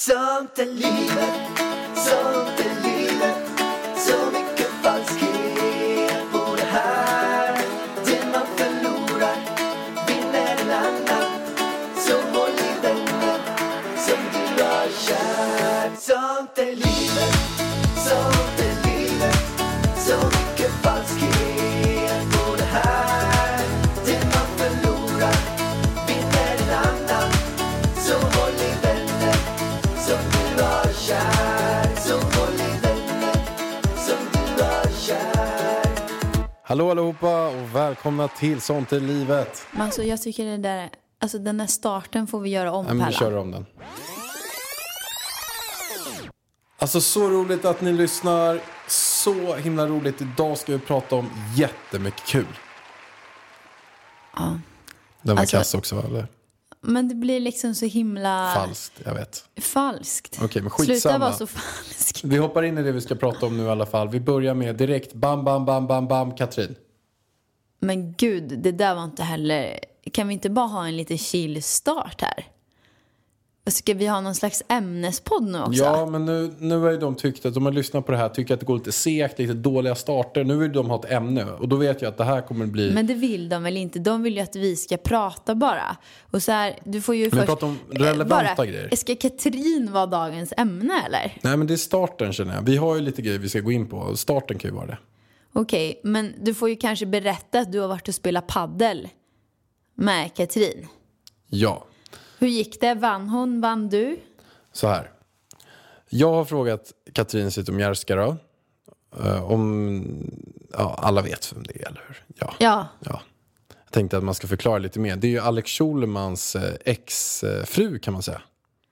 Sånt är livet, sånt är Hallå allihopa och välkomna till Sånt är livet. Men alltså, jag tycker det där, alltså den där starten får vi göra om men vi kör om den. Alltså så roligt att ni lyssnar. Så himla roligt. Idag ska vi prata om jättemycket kul. Ja. Den var Alltså- kass också? Eller? Men det blir liksom så himla Falskt, jag vet. falskt. Okej, men Sluta skitsamma. vara så falsk. Vi hoppar in i det vi ska prata om nu i alla fall. Vi börjar med direkt bam, bam, bam, bam, bam, Katrin. Men gud, det där var inte heller... Kan vi inte bara ha en lite chill start här? Ska vi ha någon slags ämnespodd nu också? Ja, men nu, nu har ju de tyckt att de har lyssnat på det här, tycker att det går lite segt, lite dåliga starter. Nu vill de ha ett ämne och då vet jag att det här kommer bli... Men det vill de väl inte? De vill ju att vi ska prata bara. Och så här, du får ju Men först... om relevanta bara, grejer. Ska Katrin vara dagens ämne eller? Nej men det är starten känner jag. Vi har ju lite grejer vi ska gå in på. Starten kan ju vara det. Okej, men du får ju kanske berätta att du har varit och spelat paddel med Katrin. Ja, Hur gick det? Vann hon? Vann du? så här. Jag har frågat Katrin Zytomierska då. eh, om, ja alla vet vem det är eller hur? Ja. Ja. ja. Jag tänkte att man ska förklara lite mer. Det är ju Alex Schulmans eh, exfru kan man säga.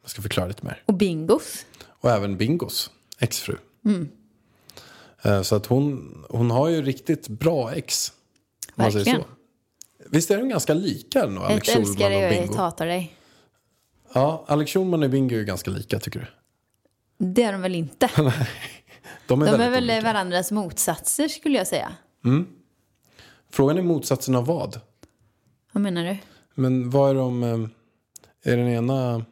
Jag ska förklara lite mer. Och bingos? Och även Bingos exfru. Eh, Så att hon, hon har ju riktigt bra ex. man Verkligen. Visst är de ganska lika ändå, Alex Jag älskar dig och jag hatar dig. Ja, Alex Schulman och Bingo är ganska lika tycker du? Det är de väl inte? De är, De är väl olika. varandras motsatser skulle jag säga. Frågan är motsatsen av vad? Vad menar du? Men vad är de... eh, Är den ena...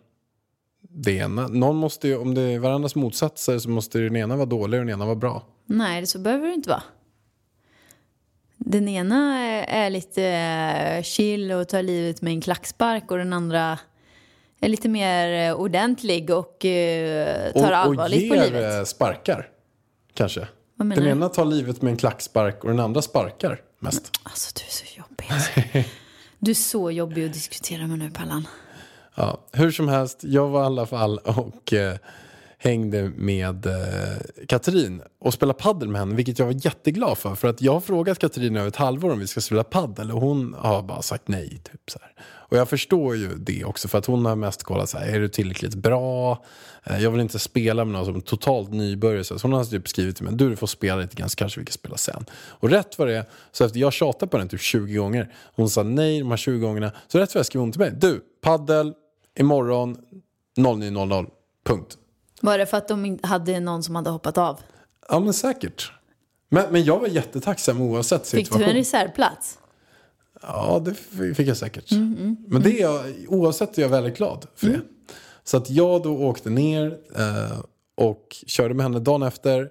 Det ena? Någon måste ju, om det är varandras motsatser så måste den ena vara dålig och den ena vara bra. Nej, så behöver det inte vara. Den ena är är lite eh, chill och tar livet med en klackspark och den andra är lite mer eh, ordentlig och eh, tar och, och allvarligt på ger livet. eh, sparkar, kanske. Vad menar Den du? ena tar livet med en klackspark och den andra sparkar mest. Alltså du är så jobbig. Alltså. Du är så jobbig att diskutera med nu Pallan. Ja, hur som helst, jag var i alla fall och eh, hängde med eh, Katrin och spelade paddel med henne, vilket jag var jätteglad för. För att jag har frågat Katrin över ett halvår om vi ska spela paddel och hon har bara sagt nej. Typ, så här. Och jag förstår ju det också för att hon har mest kollat så här, är du tillräckligt bra? Eh, jag vill inte spela med någon som är totalt nybörjare. Så hon har typ skrivit till mig, du, du får spela lite grann så kanske vi kan spela sen. Och rätt vad det är, så efter jag tjatade på den typ 20 gånger, hon sa nej de här 20 gångerna, så rätt vad jag skrev hon till mig, du, paddel imorgon 09.00, punkt. Var det för att de hade någon som hade hoppat av? Ja men säkert. Men, men jag var jättetacksam oavsett Fick du situation. en reservplats? Ja, det fick jag säkert. Men det är jag, oavsett är jag väldigt glad för det. Så att jag då åkte ner eh, och körde med henne dagen efter.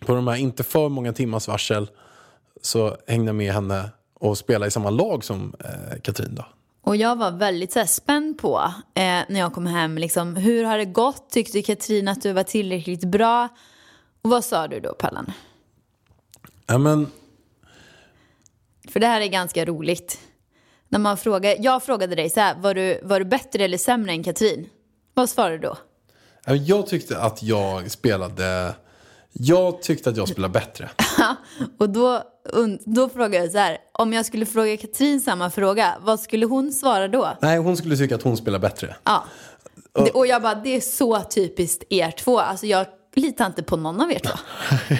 På de här inte för många timmars varsel så hängde jag med henne och spelade i samma lag som eh, Katrin då. Och jag var väldigt så här, spänd på eh, när jag kom hem. Liksom, hur har det gått? Tyckte Katrin att du var tillräckligt bra? Och vad sa du då, Pallan? Ja, men, För det här är ganska roligt. När man frågar, jag frågade dig så här, var du, var du bättre eller sämre än Katrin? Vad svarade du då? jag tyckte att jag spelade... Jag tyckte att jag spelade bättre. Och då, und- då frågade jag så här, om jag skulle fråga Katrin samma fråga, vad skulle hon svara då? Nej, hon skulle tycka att hon spelar bättre. Ja. Det, och jag bara, det är så typiskt er två. Alltså jag litar inte på någon av er två.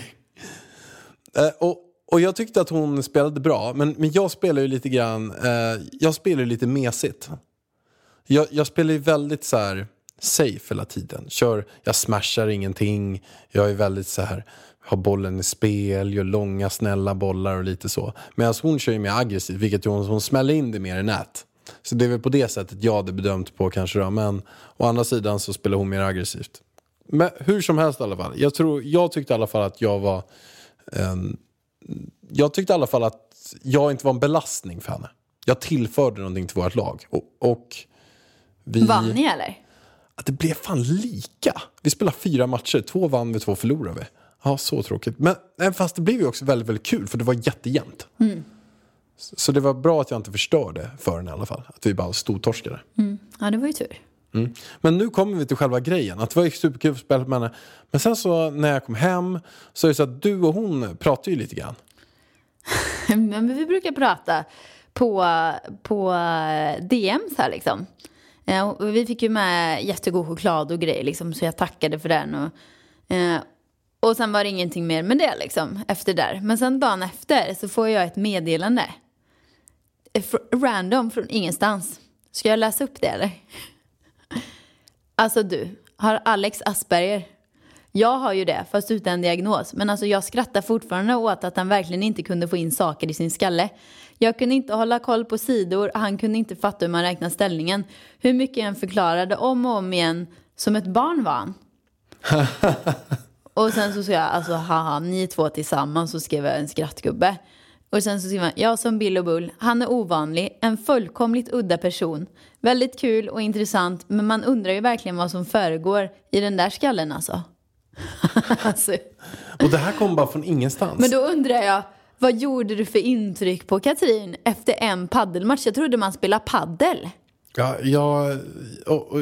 Eh, och, och jag tyckte att hon spelade bra, men, men jag spelar ju lite grann, eh, jag spelar ju lite mesigt. Jag, jag spelar ju väldigt så här safe hela tiden. Kör, jag smashar ingenting, jag är väldigt så här, har bollen i spel, gör långa snälla bollar och lite så. Medan hon kör ju mer aggressivt, vilket hon, hon smäller in det mer i nät. Så det är väl på det sättet jag hade bedömt på kanske då. Men å andra sidan så spelar hon mer aggressivt. Men hur som helst i alla fall. Jag, tror, jag tyckte i alla fall att jag var... en- jag tyckte i alla fall att jag inte var en belastning för henne. Jag tillförde någonting till vårt lag. Och, och vi... Vann ni eller? Att det blev fan lika. Vi spelade fyra matcher, två vann vi, två förlorade vi. Ja, så tråkigt. Men fast det blev ju också väldigt, väldigt kul för det var jättejämnt. Så, så det var bra att jag inte förstörde för den i alla fall. Att vi bara stortorskade. Ja, det var ju tur. Mm. Men nu kommer vi till själva grejen. Att det var ju superkul att spela med henne. Men sen så när jag kom hem så är det så att du och hon pratar ju lite grann. Men vi brukar prata på, på eh, DMs här liksom. Eh, och Vi fick ju med jättegod choklad och grejer liksom, så jag tackade för den. Och, eh, och sen var det ingenting mer med det liksom, efter där. Men sen dagen efter så får jag ett meddelande. Eh, random från ingenstans. Ska jag läsa upp det eller? Alltså du, har Alex Asperger? Jag har ju det, fast utan diagnos. Men alltså jag skrattar fortfarande åt att han verkligen inte kunde få in saker i sin skalle. Jag kunde inte hålla koll på sidor, han kunde inte fatta hur man räknar ställningen. Hur mycket jag än förklarade om och om igen, som ett barn var han. och sen så sa jag, alltså haha, ni två tillsammans, så skrev jag en skrattgubbe. Och sen så skriver man, jag som Bill och Bull, han är ovanlig, en fullkomligt udda person. Väldigt kul och intressant, men man undrar ju verkligen vad som föregår i den där skallen alltså. alltså. Och det här kom bara från ingenstans. Men då undrar jag, vad gjorde du för intryck på Katrin efter en paddelmatch? Jag trodde man spelade paddel. Ja, jag,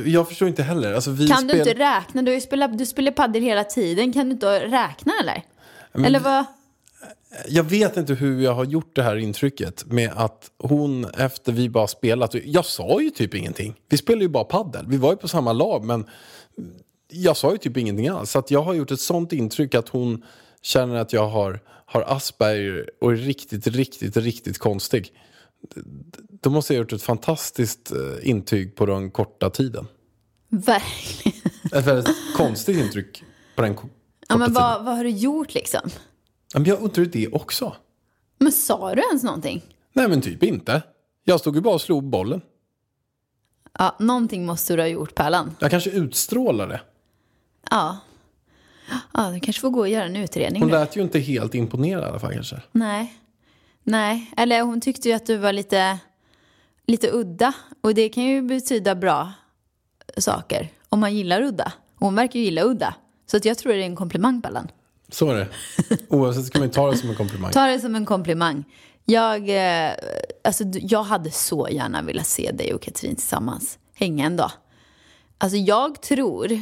jag förstår inte heller. Alltså, vi Kan du spel- inte räkna? Du, spelat, du spelar paddel hela tiden. Kan du inte räkna eller? eller vad? Jag vet inte hur jag har gjort det här intrycket med att hon efter vi bara spelat, jag sa ju typ ingenting. Vi spelade ju bara paddel. Vi var ju på samma lag men jag sa ju typ ingenting alls. Så att jag har gjort ett sånt intryck att hon känner att jag har, har Asperger och är riktigt, riktigt, riktigt konstig. Då måste jag ha gjort ett fantastiskt eh, intyg på den korta tiden. Verkligen. Ett väldigt konstigt intryck på den ko- korta Ja, men tiden. vad, vad har du gjort liksom? Men jag undrar det också. Men sa du ens någonting? Nej men typ inte. Jag stod ju bara och slog bollen. Ja, någonting måste du ha gjort Pärlan. Jag kanske utstrålar det. Ja. Ja, du kanske får gå och göra en utredning. Hon lät ju inte helt imponerad i alla fall kanske. Nej. Nej, eller hon tyckte ju att du var lite, lite udda. Och det kan ju betyda bra saker om man gillar udda. Och hon verkar ju gilla udda. Så att jag tror det är en komplimang Pallan. Så är det. Oavsett ska man ju ta det som en komplimang. Ta det som en komplimang. Jag, eh, alltså, jag hade så gärna velat se dig och Katrin tillsammans. Hänga en dag. Alltså jag tror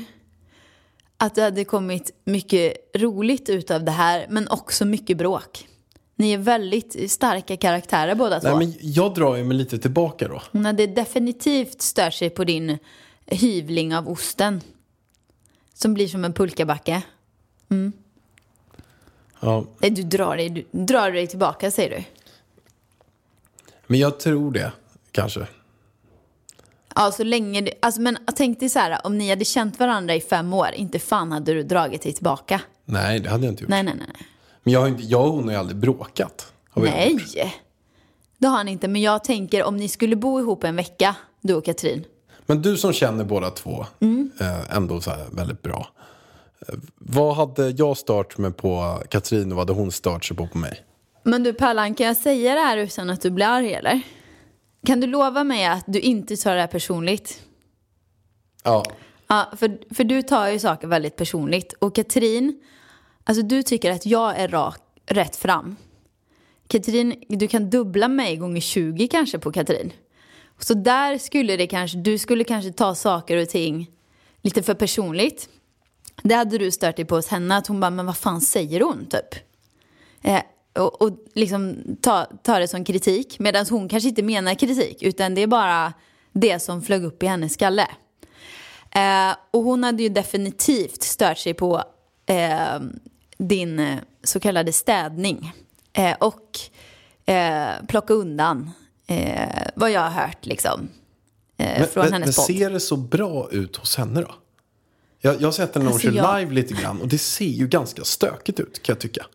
att det hade kommit mycket roligt ut av det här. Men också mycket bråk. Ni är väldigt starka karaktärer båda två. Nej men jag drar ju mig lite tillbaka då. Hon hade definitivt stört sig på din hyvling av osten. Som blir som en pulkabacke. Ja, Nej, du drar dig, du drar dig tillbaka säger du. men jag tror det kanske. Ja, så länge du, alltså men tänk dig så här, om ni hade känt varandra i fem år, inte fan hade du dragit dig tillbaka. Nej det hade jag inte gjort. Nej, nej, nej. Men jag, har inte, jag och hon har ju aldrig bråkat. Nej, det har han inte. Men jag tänker om ni skulle bo ihop en vecka, du och Katrin. Men du som känner båda två eh, ändå så här väldigt bra. Vad hade jag stört mig på Katrin och vad hade hon stört sig på på mig? Men du Pallan, kan jag säga det här utan att du blir arg eller? Kan du lova mig att du inte tar det här personligt? Ja, Ja, för, för du tar ju saker väldigt personligt. Och Katrin, alltså du tycker att jag är rak, rätt fram. Katrin, du kan dubbla mig gånger 20 kanske på Katrin. Så där skulle det kanske, du skulle kanske ta saker och ting lite för personligt. Det hade du stört dig på hos henne, att hon bara, men vad fan säger hon typ? Eh, och, och liksom ta, ta det som kritik, medan hon kanske inte menar kritik, utan det är bara det som flög upp i hennes skalle. Eh, och hon hade ju definitivt stört sig på eh, din så kallade städning. Eh, och eh, plocka undan eh, vad jag har hört liksom. Men, från men, men ser det så bra ut hos henne då? Jag, jag har sett henne när hon Alltså, kör jag- live lite grann och det ser ju ganska stökigt ut kan jag tycka.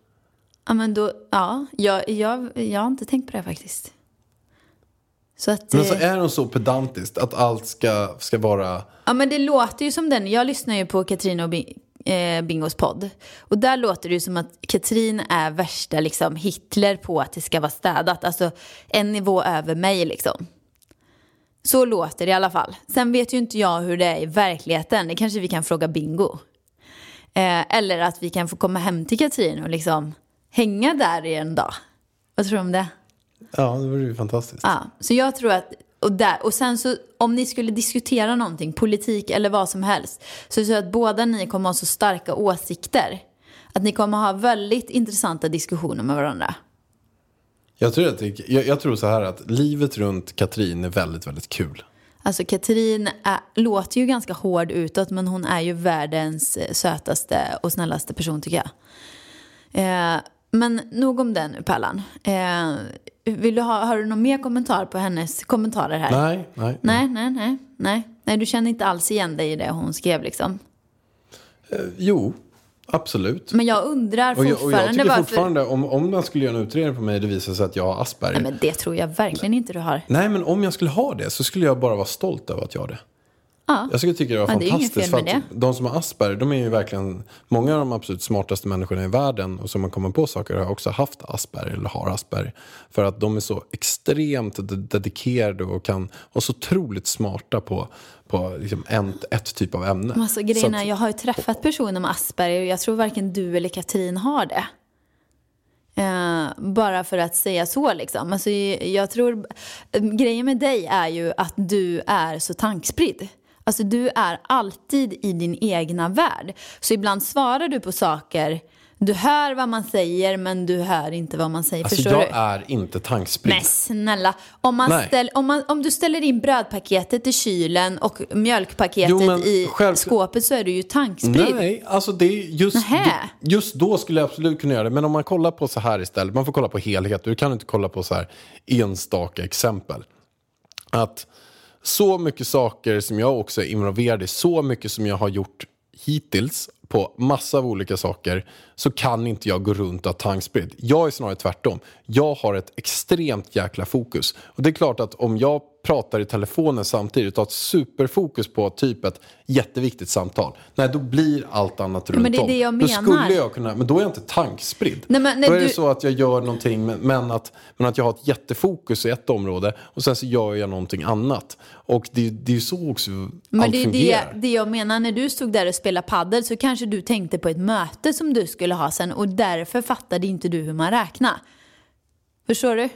Ja, men då, ja, jag, jag, jag har inte tänkt på det faktiskt. Så att, Men alltså eh, är hon så pedantiskt att allt ska, ska vara... Ja men det låter ju som den, jag lyssnar ju på Katrin och eh, Bingos podd. Och där låter det ju som att Katrin är värsta liksom Hitler på att det ska vara städat. Alltså en nivå över mig liksom. Så låter det i alla fall. Sen vet ju inte jag hur det är i verkligheten. Det kanske vi kan fråga Bingo. Eh, eller att vi kan få komma hem till Katrin och liksom hänga där i en dag. Vad tror du om det? Ja, det vore ju fantastiskt. Ja, så jag tror att, och, där, och sen så om ni skulle diskutera någonting, politik eller vad som helst, så tror jag att båda ni kommer ha så starka åsikter. Att ni kommer ha väldigt intressanta diskussioner med varandra. Jag, tror att det, jag, jag tror så här att livet runt Katrin är väldigt, väldigt kul. Alltså Katrin är, låter ju ganska hård utåt men hon är ju världens eh, sötaste och snällaste person tycker jag. Eh, men nog om den nu Pallan. Eh, vill du ha, har du någon mer kommentar på hennes kommentarer här? Nej, nej. Nej, nej, nej, nej. Nej, du känner inte alls igen dig i det hon skrev liksom. Eh, Jo, absolut. Men jag undrar Och jag, fortfarande och jag tycker varför... fortfarande, om, om man skulle göra en utredning på mig och det visar sig att jag har Asperger. Nej, men det tror jag verkligen inte du har. Nej, men om jag skulle ha det så skulle jag bara vara stolt över att jag har det. Ja. Jag skulle tycka det var Ja, det fantastiskt. fel för att de som har Asperger, de är ju verkligen många av de absolut smartaste människorna i världen och som man kommer på saker har också haft Asperger eller har Asperger. För att de är så extremt de- dedikerade och kan vara så otroligt smarta på, på liksom en, ett typ av ämne. Alltså, Så grejen att- jag har ju träffat personer med Asperger och jag tror varken du eller Katrin har det. Eh, bara för att säga så liksom. Alltså, jag tror, grejen med dig är ju att du är så tankspridd. Alltså du är alltid i din egna värld. Så ibland svarar du på saker, du hör vad man säger men du hör inte vad man säger. Alltså Förstår jag du? är inte tankspridd. Men snälla, om, man ställ, om, man, om du ställer in brödpaketet i kylen och mjölkpaketet Jo, i själv- skåpet så är du ju tankspridd. Nej, alltså det är just, Nähä. just då skulle jag absolut kunna göra det. Men om man kollar på så här istället, man får kolla på helhet. Du kan inte kolla på så här enstaka exempel. Att så mycket saker som jag också är involverad i, så mycket som jag har gjort hittills på massa av olika saker så kan inte jag gå runt och ha tankspridd. Jag är snarare tvärtom. Jag har ett extremt jäkla fokus. Och det är klart att om jag pratar i telefonen samtidigt och har ett superfokus på typ ett jätteviktigt samtal. Nej, då blir allt annat runt men det är om. det jag Då menar. skulle jag kunna, men då är jag inte tankspridd. Nej, men när då är det du- så att jag gör någonting men, att, men att jag har ett jättefokus i ett område och sen så gör jag någonting annat. Och det, det är ju så också Men allt det är det, fungerar. det jag menar, när du stod där och spelade paddel så kanske du tänkte på ett möte som du skulle ha sen och därför fattade inte du hur man räknar. Förstår du?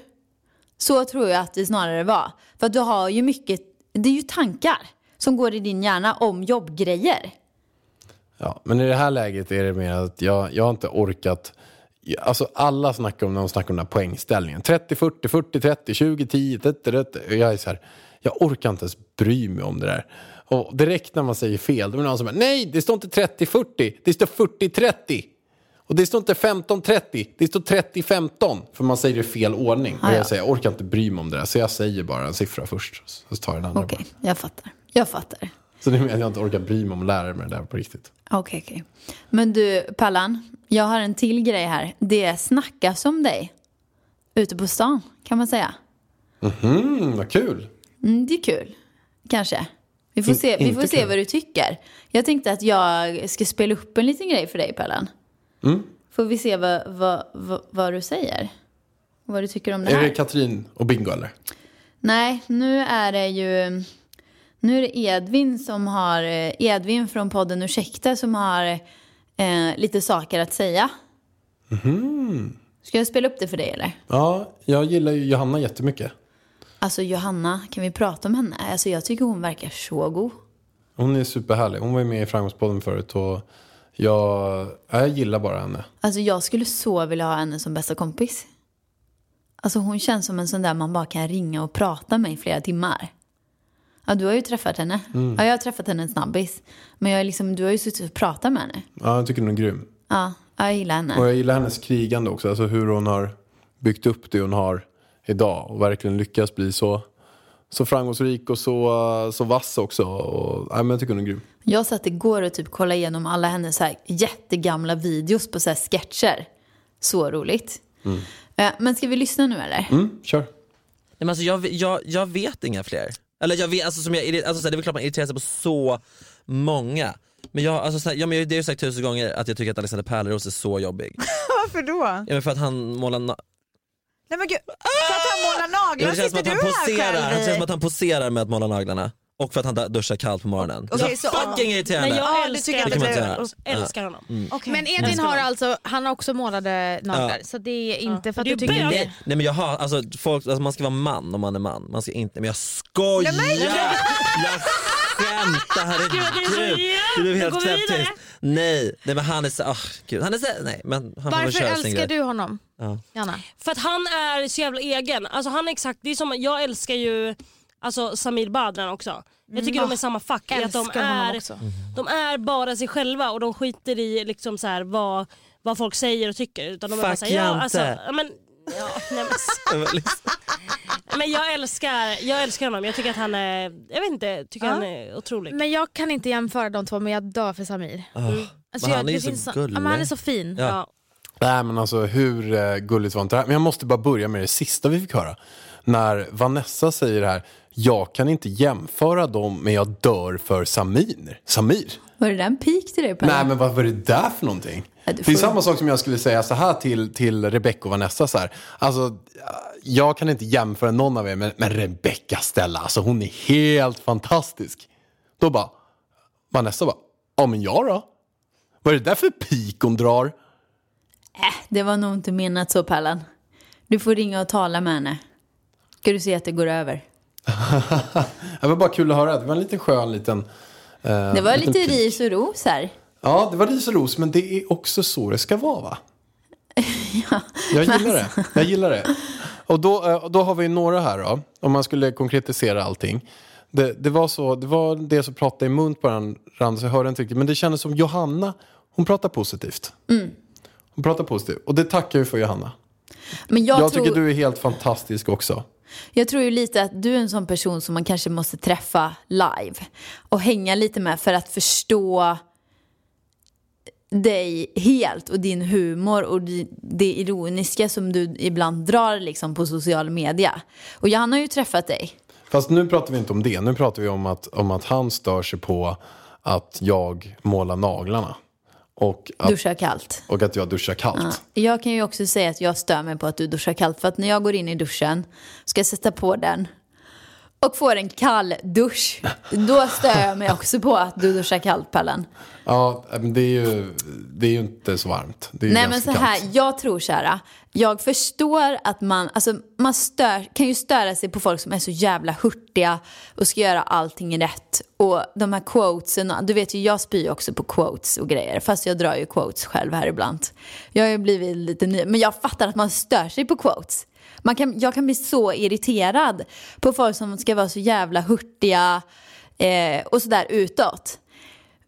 Så tror jag att det snarare var. För att du har ju mycket, det är ju tankar som går i din hjärna om jobbgrejer. Ja, men i det här läget är det mer att jag, jag har inte orkat. Alltså alla snackar om när de snackar om den här poängställningen. 30, 40, 40, 30, 20, 10, 30, 30. Jag är så här, jag orkar inte ens bry mig om det där. Och direkt när man säger fel, då är det någon som bara, nej, det står inte 30, 40, det står 40, 30. Och det står inte 15, 30, det står 30, 15. För man säger det i fel ordning. Och ja. jag säger, jag orkar inte bry mig om det där. Så jag säger bara en siffra först. Så tar jag den andra. Okej, jag fattar. Jag fattar. Så det menar jag inte orkar bry mig om att lära mig det där på riktigt. Okej, okej. Men du, Pallan, jag har en till grej här. Det snackas om dig ute på stan, kan man säga. Mm, vad kul. Mm, det är kul. Kanske. Vi får, In- se, vi får se vad du tycker. Jag tänkte att jag ska spela upp en liten grej för dig, Pallan. Mm. Får vi se vad, vad, vad, vad du säger. Vad du tycker om det Är här. det Katrin och Bingo eller? Nej, nu är det ju... Nu är det Edvin som har... eh, Edvin från podden Ursäkta som har eh, lite saker att säga. Mhm. Ska jag spela upp det för dig eller? Ja, jag gillar ju Johanna jättemycket. Alltså Johanna, kan vi prata om henne? Alltså jag tycker hon verkar så god. Hon är superhärlig. Hon var ju med i Framgångspodden förut och jag, ja, jag gillar bara henne. Alltså jag skulle så vilja ha henne som bästa kompis. Alltså hon känns som en sån där man bara kan ringa och prata med i flera timmar. Ja, du har ju träffat henne. Mm. Ja, jag har träffat henne en snabbis. Men jag är liksom, du har ju suttit och pratat med henne. Ja, jag tycker hon är grym. Ja, ja, jag gillar henne. Och jag gillar hennes krigande också. Alltså hur hon har byggt upp det hon har idag och verkligen lyckats bli så, så framgångsrik och så, så vass också. Och, ja, men jag tycker hon är grym. Jag satt igår och typ kollade igenom alla hennes så här jättegamla videos på så här sketcher. Så roligt. Eh, Men ska vi lyssna nu eller? Mm, kör. men alltså, jag, jag, jag vet inga fler. Eller jag vet, alltså, som jag, alltså, så här, det är väl klart man irriterar sig på så många. Men, jag, alltså, så här, ja, men jag, det har jag sagt tusen gånger att jag tycker att Alexander Pärleros är så jobbig. Varför då? Ja, men för att han målar Nej men gud, för att han målar ja, naglar, det känns som sitter att du han här poserar, själv det känns som i? att han poserar med att måla naglarna. Och för att han duschar kallt på morgonen. Okej, så så- fucking irriterande! Men Ja, jag du älskar tycker att det Pärleros, älskar honom. Okej. Men Edvin har alltså, han har också målade naglar så det är inte för att är du tycker det. Nej men jag har, alltså, folk, alltså man ska vara man om man är man, man ska inte, men jag skojar! Jag skämtar, det är så herregud! Du blev helt knäpptyst. Nej, nej men han är så, oh, gud, han är så, nej men han Varför älskar du honom? Ja. För att han är så jävla egen. Alltså han är exakt, det är som, jag älskar ju alltså, Samir Badran också. Jag tycker de är samma fack. Att de, Älskar honom är, också. de är bara sig själva och de skiter i liksom så här, vad, vad folk säger och tycker. Utan de är bara Fuck så här, ja, Jante. alltså, ja, men, ja, nej, men, men jag älskar, jag älskar honom. Jag tycker att han är, jag vet inte, tycker Ja. han är otrolig. Men jag kan inte jämföra de två men jag dör för Samir. Oh, Alltså, men jag, han är ju så finns gullig. Ja, men han är så fin. Ja. Nej men alltså hur eh, gulligt var inte det här? Men jag måste bara börja med det sista vi fick höra. När Vanessa säger det här, jag kan inte jämföra dem men jag dör för Samir. Samir? Var det där en pik till dig Pelle? Nej men vad var det där för någonting? Ja, Det är samma sak som jag skulle säga så här till, till Rebecca och Vanessa så här. Alltså, jag kan inte jämföra någon av er med, med Rebecca Stella. Alltså hon är helt fantastisk. Då bara, Vanessa bara, ja men jag då? Vad är det där för pik hon drar? Det var nog inte menat så Pallan. Du får ringa och tala med henne. Ska du se att det går över. Det var bara kul att höra. Det var en liten skön liten... eh, Det var lite pik. ris och ros här. Ja, det var ris och ros, men det är också så det ska vara va? Jag gillar det. Jag gillar det. Och då, eh, då har vi några här då, om man skulle konkretisera allting. Det, det var så, det var det som pratade i mun på varandra så jag hörde inte riktigt. Men det kändes som Johanna, hon pratar positivt. Hon pratar positivt. Och det tackar vi för Johanna. Men jag, Jag, tror, tycker du är helt fantastisk också. jag tror ju lite att du är en sån person som man kanske måste träffa live. Och hänga lite med för att förstå dig helt och din humor och det ironiska som du ibland drar liksom på social media. Och Johanna har ju träffat dig. Fast nu pratar vi inte om det. Nu pratar vi om att, om att han stör sig på att jag målar naglarna. Och att, Duscha kallt. och att jag duschar kallt. Jag kan ju också säga att jag stör mig på att du duschar kallt. För att när jag går in i duschen, ska sätta på den och får en kall dusch, då stör jag mig också på att du duschar kallt, Pallen. Ja, men det är ju, det är ju inte så varmt. Nej men så ganska här, kallt. jag tror så här. Jag förstår att man, alltså man stör, kan ju störa sig på folk som är så jävla hurtiga och ska göra allting rätt. Och de här quotesen, du vet ju jag spyr också på quotes och grejer. Fast jag drar ju quotes själv här ibland. Jag har ju blivit lite ny, men jag fattar att man stör sig på quotes. Man kan, jag kan bli så irriterad på folk som ska vara så jävla hurtiga eh, och sådär utåt.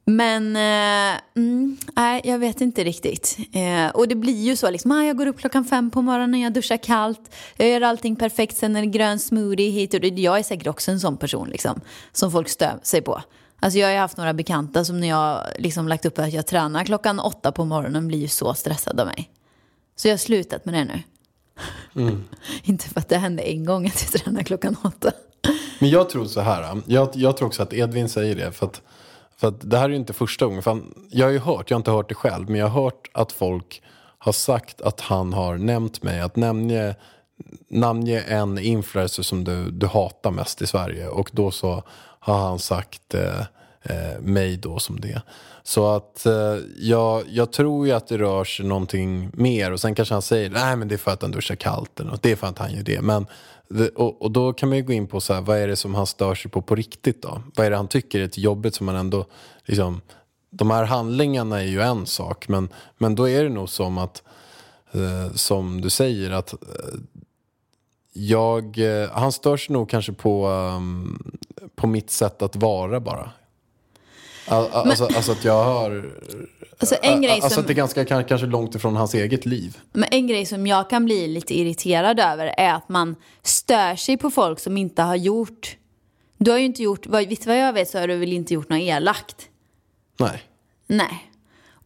Men eh, mm, nej, jag vet inte riktigt. Eh, och det blir ju så liksom, ah, jag går upp klockan fem på morgonen, jag duschar kallt, jag gör allting perfekt, sen är det grön smoothie hit och dit. Jag är säkert också en sån person liksom, som folk stör sig på. Alltså jag har ju haft några bekanta som när jag liksom lagt upp att jag tränar klockan åtta på morgonen blir ju så stressad av mig. Så jag har slutat med det nu inte för att det hände en gång att jag tränar klockan åtta. Men jag tror så här. Jag, jag tror också att Edvin säger det. För att, för att det här är ju inte första gången. För han, jag har ju hört, jag har inte hört det själv. Men jag har hört att folk har sagt att han har nämnt mig. Att namnge, namnge en influencer som du, du hatar mest i Sverige. Och då så har han sagt eh, eh, mig då som det. Så att eh, jag, jag tror ju att det rör sig någonting mer. Och sen kanske han säger, nej men det är för att han duschar kallt. Eller något. Det är för att han gör det. Men, och, och då kan man ju gå in på så här, vad är det som han stör sig på på riktigt då? Vad är det han tycker är till jobbigt som man ändå, liksom, de här handlingarna är ju en sak. Men, men då är det nog som att, eh, som du säger, att eh, jag, eh, han stör sig nog kanske på, um, på mitt sätt att vara bara. Al- Alltså, alltså att jag har... Alltså en grej Alltså som... att det är ganska kan- kanske långt ifrån hans eget liv. Men en grej som jag kan bli lite irriterad över är att man stör sig på folk som inte har gjort... Du har ju inte gjort, vet vad jag vet så har du väl inte gjort något elakt? Nej. Nej.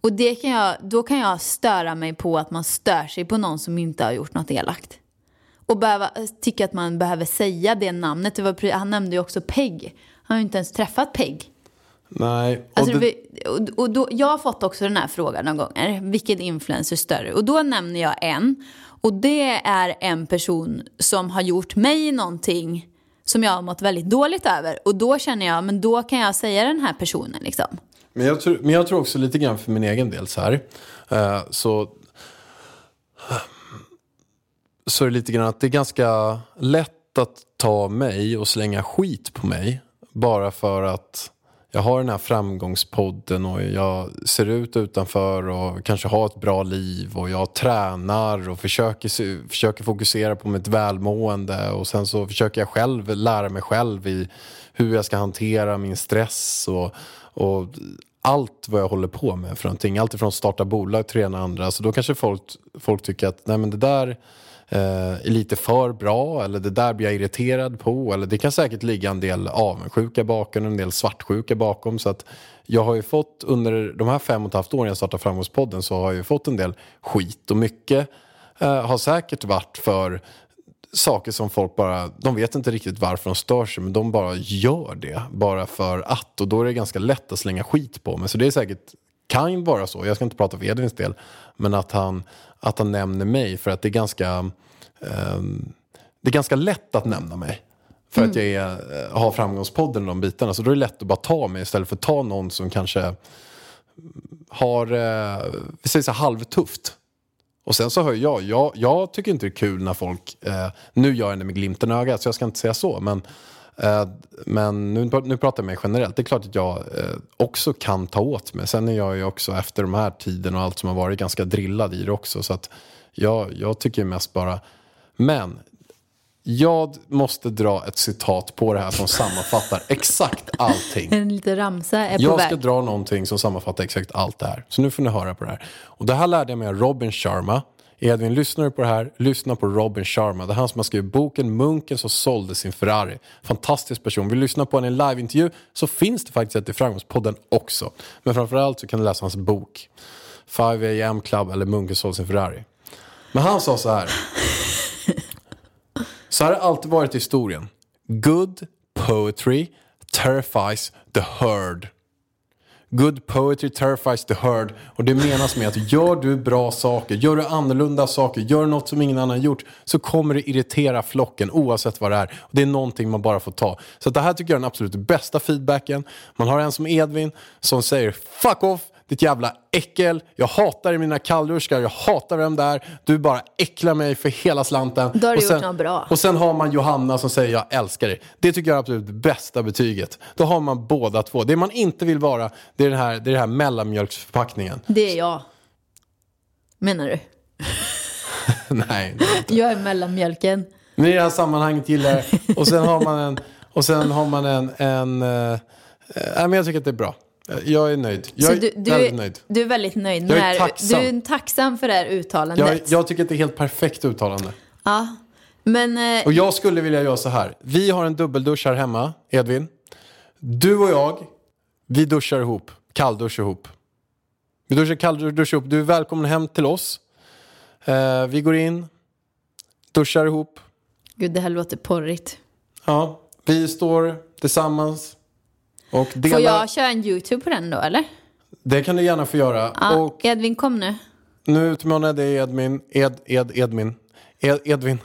Och det kan jag, då kan jag störa mig på att man stör sig på någon som inte har gjort något elakt. och behöva, tycka att man behöver säga det namnet. Det var, han nämnde ju också Peg. Han har ju inte ens träffat Peg. Nej. Och Alltså, och, då, jag har fått också den här frågan några gånger. Vilken influencer är större? Och då nämner jag en. Och det är en person som har gjort mig någonting som jag har mått väldigt dåligt över. Och då känner jag, men då kan jag säga den här personen liksom. Men jag, tror, men jag tror också lite grann för min egen del så här. Eh, så, så är det lite grann att det är ganska lätt att ta mig och slänga skit på mig. Bara för att jag har den här framgångspodden och jag ser ut utanför och kanske har ett bra liv och jag tränar och försöker, försöker fokusera på mitt välmående och sen så försöker jag själv lära mig själv i hur jag ska hantera min stress och, och allt vad jag håller på med för någonting. Allt ifrån starta bolag till det ena och andra. Så då kanske folk, folk tycker att nej men det där Eh, är lite för bra eller det där blir jag irriterad på. Eller det kan säkert ligga en del avundsjuka bakom, en del svartsjuka bakom. Så att jag har ju fått under de här fem och ett halvt åren jag startade Framgångspodden så har jag ju fått en del skit och mycket eh, har säkert varit för saker som folk bara, de vet inte riktigt varför de stör sig men de bara gör det bara för att och då är det ganska lätt att slänga skit på mig. Så det är säkert, kan ju vara så, jag ska inte prata för Edvins del, men att han, att han nämner mig för att det är ganska, ehm, det är ganska lätt att nämna mig. För att jag är, eh, har framgångspodden och de bitarna. Så då är det lätt att bara ta mig istället för att ta någon som kanske har, eh, vi säger så halvtufft. Och sen så hör jag, jag, jag tycker inte det är kul när folk, eh, nu gör jag det med glimten i ögat så jag ska inte säga så, men, men nu, nu pratar jag med generellt. Det är klart att jag eh, också kan ta åt mig. Sen är jag ju också efter de här tiden och allt som har varit ganska drillad i det också. Så att jag, jag tycker mest bara, men jag måste dra ett citat på det här som sammanfattar exakt allting. En liten ramsa är på Jag väg. ska dra någonting som sammanfattar exakt allt det här. Så nu får ni höra på det här. Och det här lärde jag mig av Robin Sharma. Edvin, lyssnar du på det här? Lyssna på Robin Sharma. Det är han som har skrivit boken Munken som sålde sin Ferrari. Fantastisk person. Vill du lyssna på en liveintervju så finns det faktiskt ett i Framgångspodden också. Men framförallt så kan du läsa hans bok. 5 AM Club eller Munken sålde sin Ferrari. Men han sa så här. Så här har det alltid varit i historien. Good poetry terrifies the herd. Good poetry terrifies the herd. Och det menas med att gör du bra saker, gör du annorlunda saker, gör något som ingen annan gjort så kommer det irritera flocken oavsett vad det är. Och det är någonting man bara får ta. Så det här tycker jag är den absolut bästa feedbacken. Man har en som Edvin som säger fuck off, ditt jävla äckel, jag hatar mina kallduschar, jag hatar vem det är, du bara äcklar mig för hela slanten. Då har du och gjort sen, något bra. Och sen har man Johanna som säger jag älskar dig. Det tycker jag är absolut bästa betyget. Då har man båda två. Det man inte vill vara, det är den här, det är den här mellanmjölksförpackningen. Det är jag. Menar du? Nej. Jag är mellanmjölken. Men i det här sammanhanget gillar jag Och sen har man en, och sen har man en, en nej, men jag tycker att det är bra. Jag är nöjd. Jag är du, du, väldigt nöjd. du är väldigt nöjd med Jag är det här. tacksam. Du är tacksam för det här uttalandet. Jag, jag tycker att det är helt perfekt uttalande. Ja. Men eh, Och jag skulle vilja göra så här. Vi har en dubbeldusch här hemma, Edvin. Du och jag, vi duschar ihop. Kallduschar ihop. Vi duschar kallduschar ihop. Du är välkommen hem till oss. Eh, vi går in, duschar ihop. gud, det här låter porrigt. Ja, vi står tillsammans. Och delar. Får jag köra en YouTube på den då, eller? Det kan du gärna få göra. Ja, Och Edvin, kom nu. nu utmanar jag dig Edmin, Ed, Ed, Edmin, Ed, Edvin.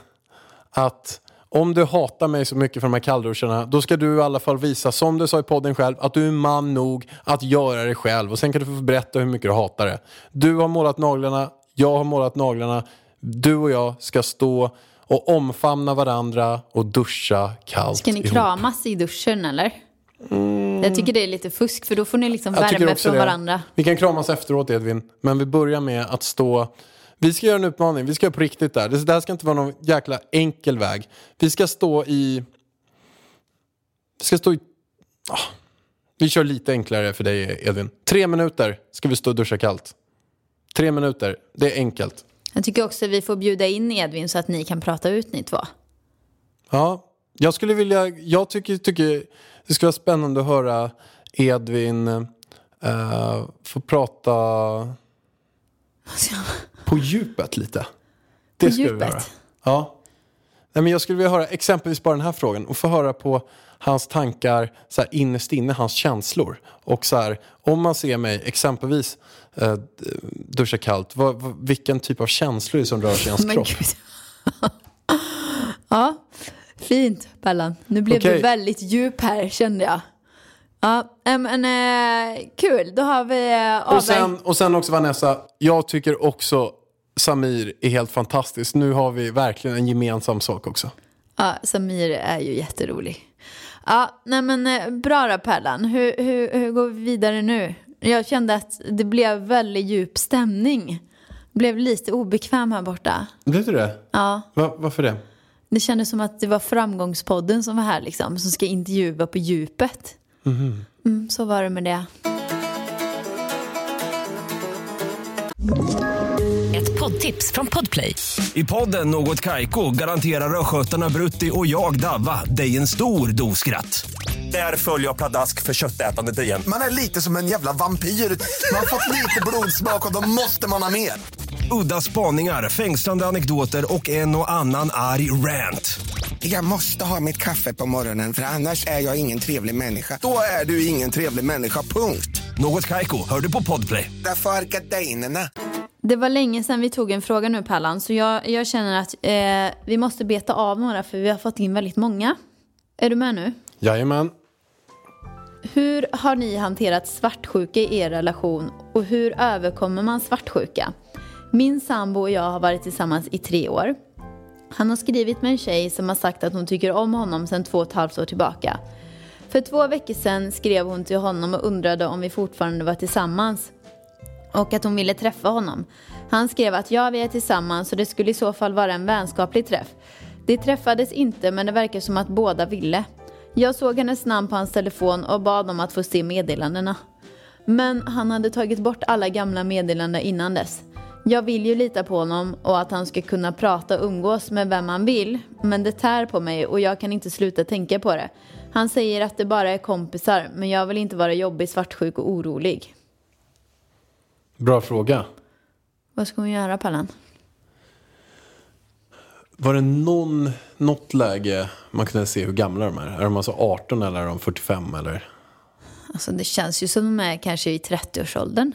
Att om du hatar mig så mycket för de här kallduscharna, då ska du i alla fall visa, som du sa i podden själv, att du är man nog att göra det själv. Och sen kan du få berätta hur mycket du hatar det. Du har målat naglarna, jag har målat naglarna. Du och jag ska stå och omfamna varandra och duscha kallt Ska ni ihop. kramas i duschen, eller? Jag tycker det är lite fusk, för då får ni liksom Jag värme från det. varandra. Vi kan kramas efteråt Edvin, men vi börjar med att stå... Vi ska göra en utmaning, vi ska göra på riktigt där. Det här ska inte vara någon jäkla enkel väg. Vi ska stå i... Vi ska stå i... Ah, vi kör lite enklare för dig Edvin. Tre minuter ska vi stå och duscha kallt. Tre minuter, det är enkelt. Jag tycker också att vi får bjuda in Edvin så att ni kan prata ut ni två. Ja, jag skulle vilja... Jag tycker, tycker det skulle vara spännande att höra Edvin eh, få prata på djupet lite. Det På skulle vi djupet? göra. Ja. Nej, men jag skulle vilja höra exempelvis bara den här frågan och få höra på hans tankar så här, innerst inne, hans känslor. Och så här, om man ser mig exempelvis eh, duscha kallt, vad, vad, vilken typ av känslor är det som rör sig i hans kropp? ja, fint Bellan. Nu blev Okej. du väldigt djup här kände jag. Ja, men eh, kul. Då har vi eh, Och sen, och sen också Vanessa, jag tycker också Samir är helt fantastisk. Nu har vi verkligen en gemensam sak också. Ja, Samir är ju jätterolig. Ja, nej men eh, bra då Pärlan. Hur, hur, hur går vi vidare nu? Jag kände att det blev väldigt djup stämning. Blev lite obekväm här borta. Blev du det? Ja, Va, varför det? Det kändes som att det var Framgångspodden som var här liksom, som ska intervjua på djupet. Mm, så var det med det. Ett poddtips från Podplay. I podden Något Kaiko garanterar östgötarna Brutti och jag, Davva, dig en stor dos skratt. Där följer jag pladask för köttätandet igen. Man är lite som en jävla vampyr. Man har fått lite blodsmak och då måste man ha mer. Udda spaningar, fängslande anekdoter och en och annan arg rant. Jag måste ha mitt kaffe på morgonen för annars är jag ingen trevlig människa. Då är du ingen trevlig människa, punkt. Något Kaiko, hör du på Podplay. Därför är gardinerna. Det var länge sedan vi tog en fråga nu Pallan, så jag, jag känner att eh, vi måste beta av några för vi har fått in väldigt många. Är du med nu? Jajamän. Hur har ni hanterat svartsjuka i er relation och hur överkommer man svartsjuka? Min sambo och jag har varit tillsammans i tre år. Han har skrivit med en tjej som har sagt att hon tycker om honom sedan två och ett halvt år tillbaka. För två veckor sedan skrev hon till honom och undrade om vi fortfarande var tillsammans och att hon ville träffa honom. Han skrev att ja, vi är tillsammans och det skulle i så fall vara en vänskaplig träff. Det träffades inte men det verkar som att båda ville. Jag såg hennes namn på hans telefon och bad om att få se meddelandena. Men han hade tagit bort alla gamla meddelanden innan dess. Jag vill ju lita på honom och att han ska kunna prata och umgås med vem han vill. Men det tär på mig och jag kan inte sluta tänka på det. Han säger att det bara är kompisar men jag vill inte vara jobbig, svartsjuk och orolig. Bra fråga. Vad ska hon göra Pallan? Var det någon, något läge man kunde se hur gamla de är? Är de alltså 18 eller är de 45 eller? Alltså det känns ju som de är kanske i 30-årsåldern.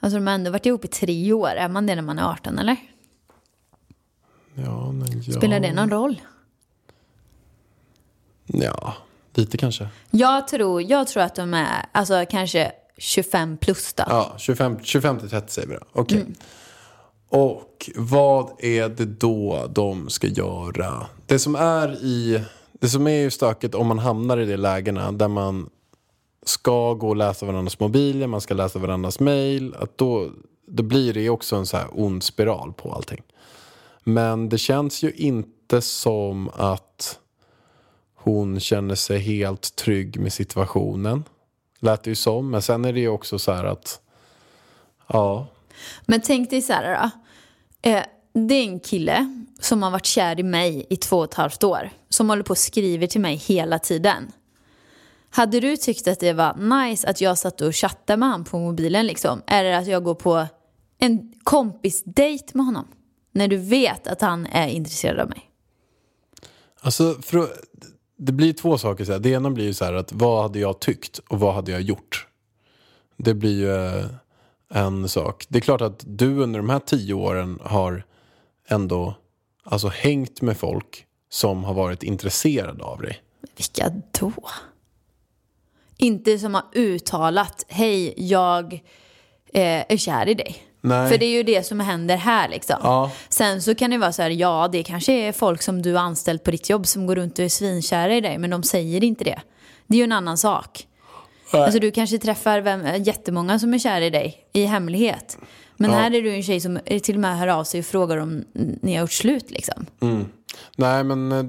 Alltså de har ändå varit ihop i tre år. Är man det när man är 18 eller? Ja, men ja. Spelar det någon roll? Ja, lite kanske. Jag tror, jag tror att de är alltså kanske 25 plus då. Ja, 25, 25 till 30 säger vi då. Okej. Och vad är det då de ska göra? Det som är i... Det som är ju stökigt om man hamnar i de lägena där man ska gå och läsa varandras mobiler, man ska läsa varandras mail. Då, då blir det ju också en så här ond spiral på allting. Men det känns ju inte som att hon känner sig helt trygg med situationen. Lät det ju som. Men sen är det ju också så här att... Ja, Men tänk dig så här då. Eh, det är en kille som har varit kär i mig i två och ett halvt år. Som håller på och skriver till mig hela tiden. Hade du tyckt att det var nice att jag satt och chattade med honom på mobilen liksom? Eller att jag går på en kompisdejt med honom? När du vet att han är intresserad av mig. Alltså, för, det blir två saker. Så här. Det ena blir ju så här att vad hade jag tyckt och vad hade jag gjort? Det blir ju eh, en sak. Det är klart att du under de här tio åren har ändå alltså, hängt med folk som har varit intresserade av dig. Vilka då? Inte som har uttalat, hej jag eh, är kär i dig. Nej. För det är ju det som händer här liksom. Ja. Sen så kan det vara så här, ja det kanske är folk som du har anställt på ditt jobb som går runt och är svinkära i dig, men de säger inte det. Det är ju en annan sak. Alltså du kanske träffar vem, jättemånga som är kära i dig i hemlighet. Men Ja. här är du en tjej som till och med hör av sig och frågar om ni har gjort slut liksom. Nej men, eh,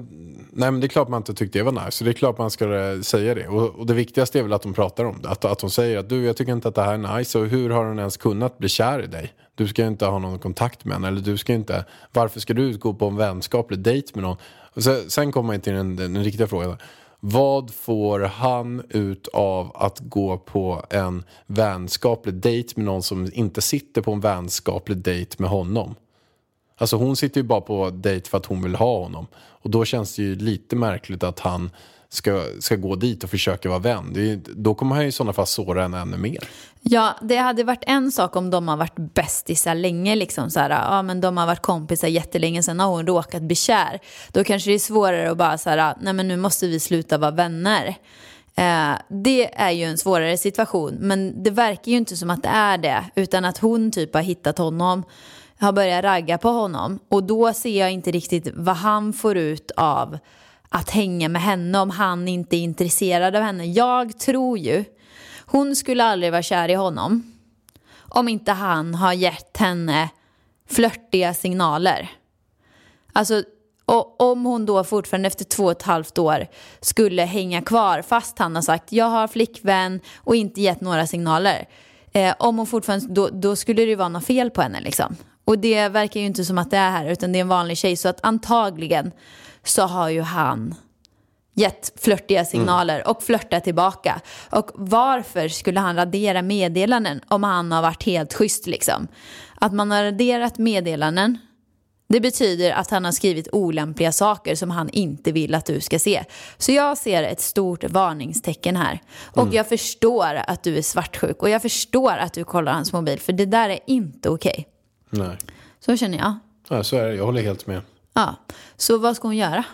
nej men det är klart man inte tyckte det var nice. Så det är klart man ska eh, säga det. Och, och det viktigaste är väl att de pratar om det. Att, att de säger att du jag tycker inte att det här är nice. Och hur har hon ens kunnat bli kär i dig? Du ska ju inte ha någon kontakt med henne. Eller du ska inte, varför ska du gå på en vänskaplig dejt med någon? Och sen, sen kommer man till den, den riktiga frågan. Vad får han ut av att gå på en vänskaplig dejt med någon som inte sitter på en vänskaplig dejt med honom? Alltså hon sitter ju bara på dejt för att hon vill ha honom. Och då känns det ju lite märkligt att han ska, ska gå dit och försöka vara vän. Det är, ju- då kommer han ju i sådana fall såra henne ännu mer. Ja, det hade varit en sak om de har varit bästisar länge. Liksom, så här, ja, men de har varit kompisar jättelänge, sen har hon råkat bli kär. Då kanske det är svårare att bara så här, nej men nu måste vi sluta vara vänner. Eh, det är ju en svårare situation, men det verkar ju inte som att det är det. Utan att hon typ har hittat honom, har börjat ragga på honom. Och då ser jag inte riktigt vad han får ut av att hänga med henne om han inte är intresserad av henne. Jag tror ju, hon skulle aldrig vara kär i honom om inte han har gett henne flörtiga signaler. Alltså, och om hon då fortfarande efter två och ett halvt år skulle hänga kvar fast han har sagt jag har flickvän och inte gett några signaler. Eh, om hon fortfarande, då, då skulle det ju vara något fel på henne liksom. Och det verkar ju inte som att det är här utan det är en vanlig tjej så att antagligen så har ju han gett flörtiga signaler och flörtat tillbaka. Och varför skulle han radera meddelanden om han har varit helt schysst liksom? Att man har raderat meddelanden det betyder att han har skrivit olämpliga saker som han inte vill att du ska se. Så jag ser ett stort varningstecken här. Och jag förstår att du är svartsjuk och jag förstår att du kollar hans mobil för det där är inte okej. Nej, Så känner jag. ja, så är det. Jag håller helt med. Ja. Så vad ska hon göra?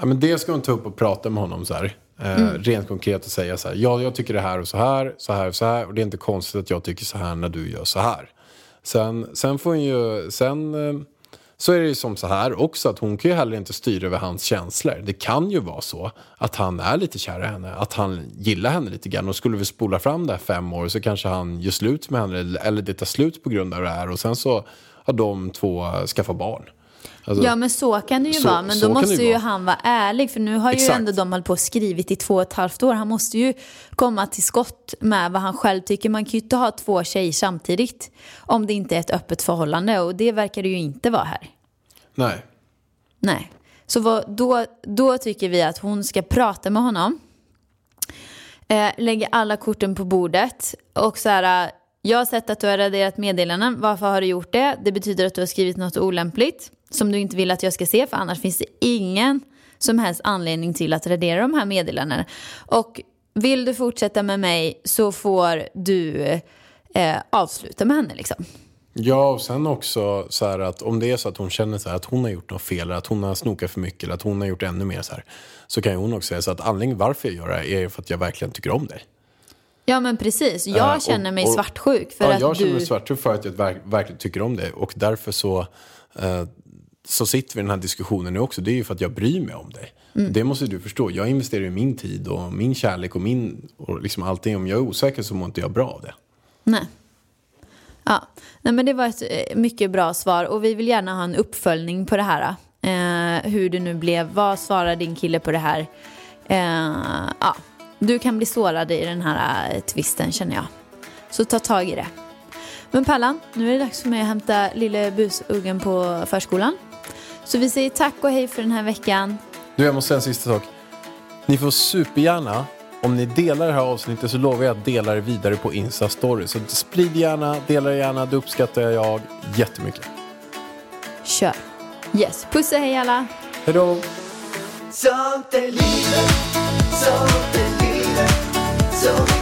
Ja, men det ska hon ta upp och prata med honom så här. Eh, Rent konkret och säga så här. Ja, jag tycker det här och så här, så här och så här. Och det är inte konstigt att jag tycker så här när du gör så här. Sen, sen får hon ju, sen eh, så är det ju som så här också att hon kan ju heller inte styra över hans känslor. Det kan ju vara så att han är lite kär i henne, att han gillar henne lite grann. Och skulle vi spola fram det här fem år så kanske han gör slut med henne eller- eller det tar slut på grund av det här. Och sen så har de två skaffat barn. Alltså, Ja men så kan det ju så- vara. Men då måste ju ju vara. han vara ärlig. För nu har ju Exakt. ändå de hållit på och skrivit i två och ett halvt år. Han måste ju komma till skott med vad han själv tycker. Man kan ju inte ha två tjejer samtidigt. Om det inte är ett öppet förhållande. Och det verkar det ju inte vara här. Nej. Nej. Så vad, då, då tycker vi att hon ska prata med honom. Eh, lägga alla korten på bordet. Och så här, jag har sett att du har raderat meddelanden. Varför har du gjort det? Det betyder att du har skrivit något olämpligt. Som du inte vill att jag ska se. För annars finns det ingen som helst anledning till att radera de här meddelandena. Och vill du fortsätta med mig så får du eh, avsluta med henne liksom. Ja, och sen också så här att om det är så att hon känner så här att hon har gjort något fel, eller att hon har snokat för mycket, eller att hon har gjort ännu mer så här, så kan ju hon också säga så att anledningen varför jag gör det här är för att jag verkligen tycker om dig. Ja men precis. Jag och- känner mig och- svartsjuk för ja, att jag känner du... mig svartsjuk för att jag verk, verkligen tycker om dig och därför så, eh, så sitter vi i den här diskussionen nu också. Det är ju för att jag bryr mig om dig. Mm. Det måste du förstå. Jag investerar i min tid och min kärlek och, min, och liksom allting. Om jag är osäker så mår inte jag bra av det. Nej. Ja, Nej, men det var ett eh, mycket bra svar och vi vill gärna ha en uppföljning på det här. Eh, hur det nu blev, vad svarar din kille på det här? Eh, ja, du kan bli sårad i den här eh, twisten känner jag. Så ta tag i det. Men Pallan, nu är det dags för mig att hämta lille busuggen på förskolan. Så vi säger tack och hej för den här veckan. Du, jag måste säga en sista sak. Ni får supergärna, om ni delar det här avsnittet så lovar jag att dela det vidare på Insta-story. Så sprid gärna, dela det gärna, det uppskattar jag jättemycket. Kör. Yes, puss och hej alla. Hej då! Sånt är livet, sånt är livet Så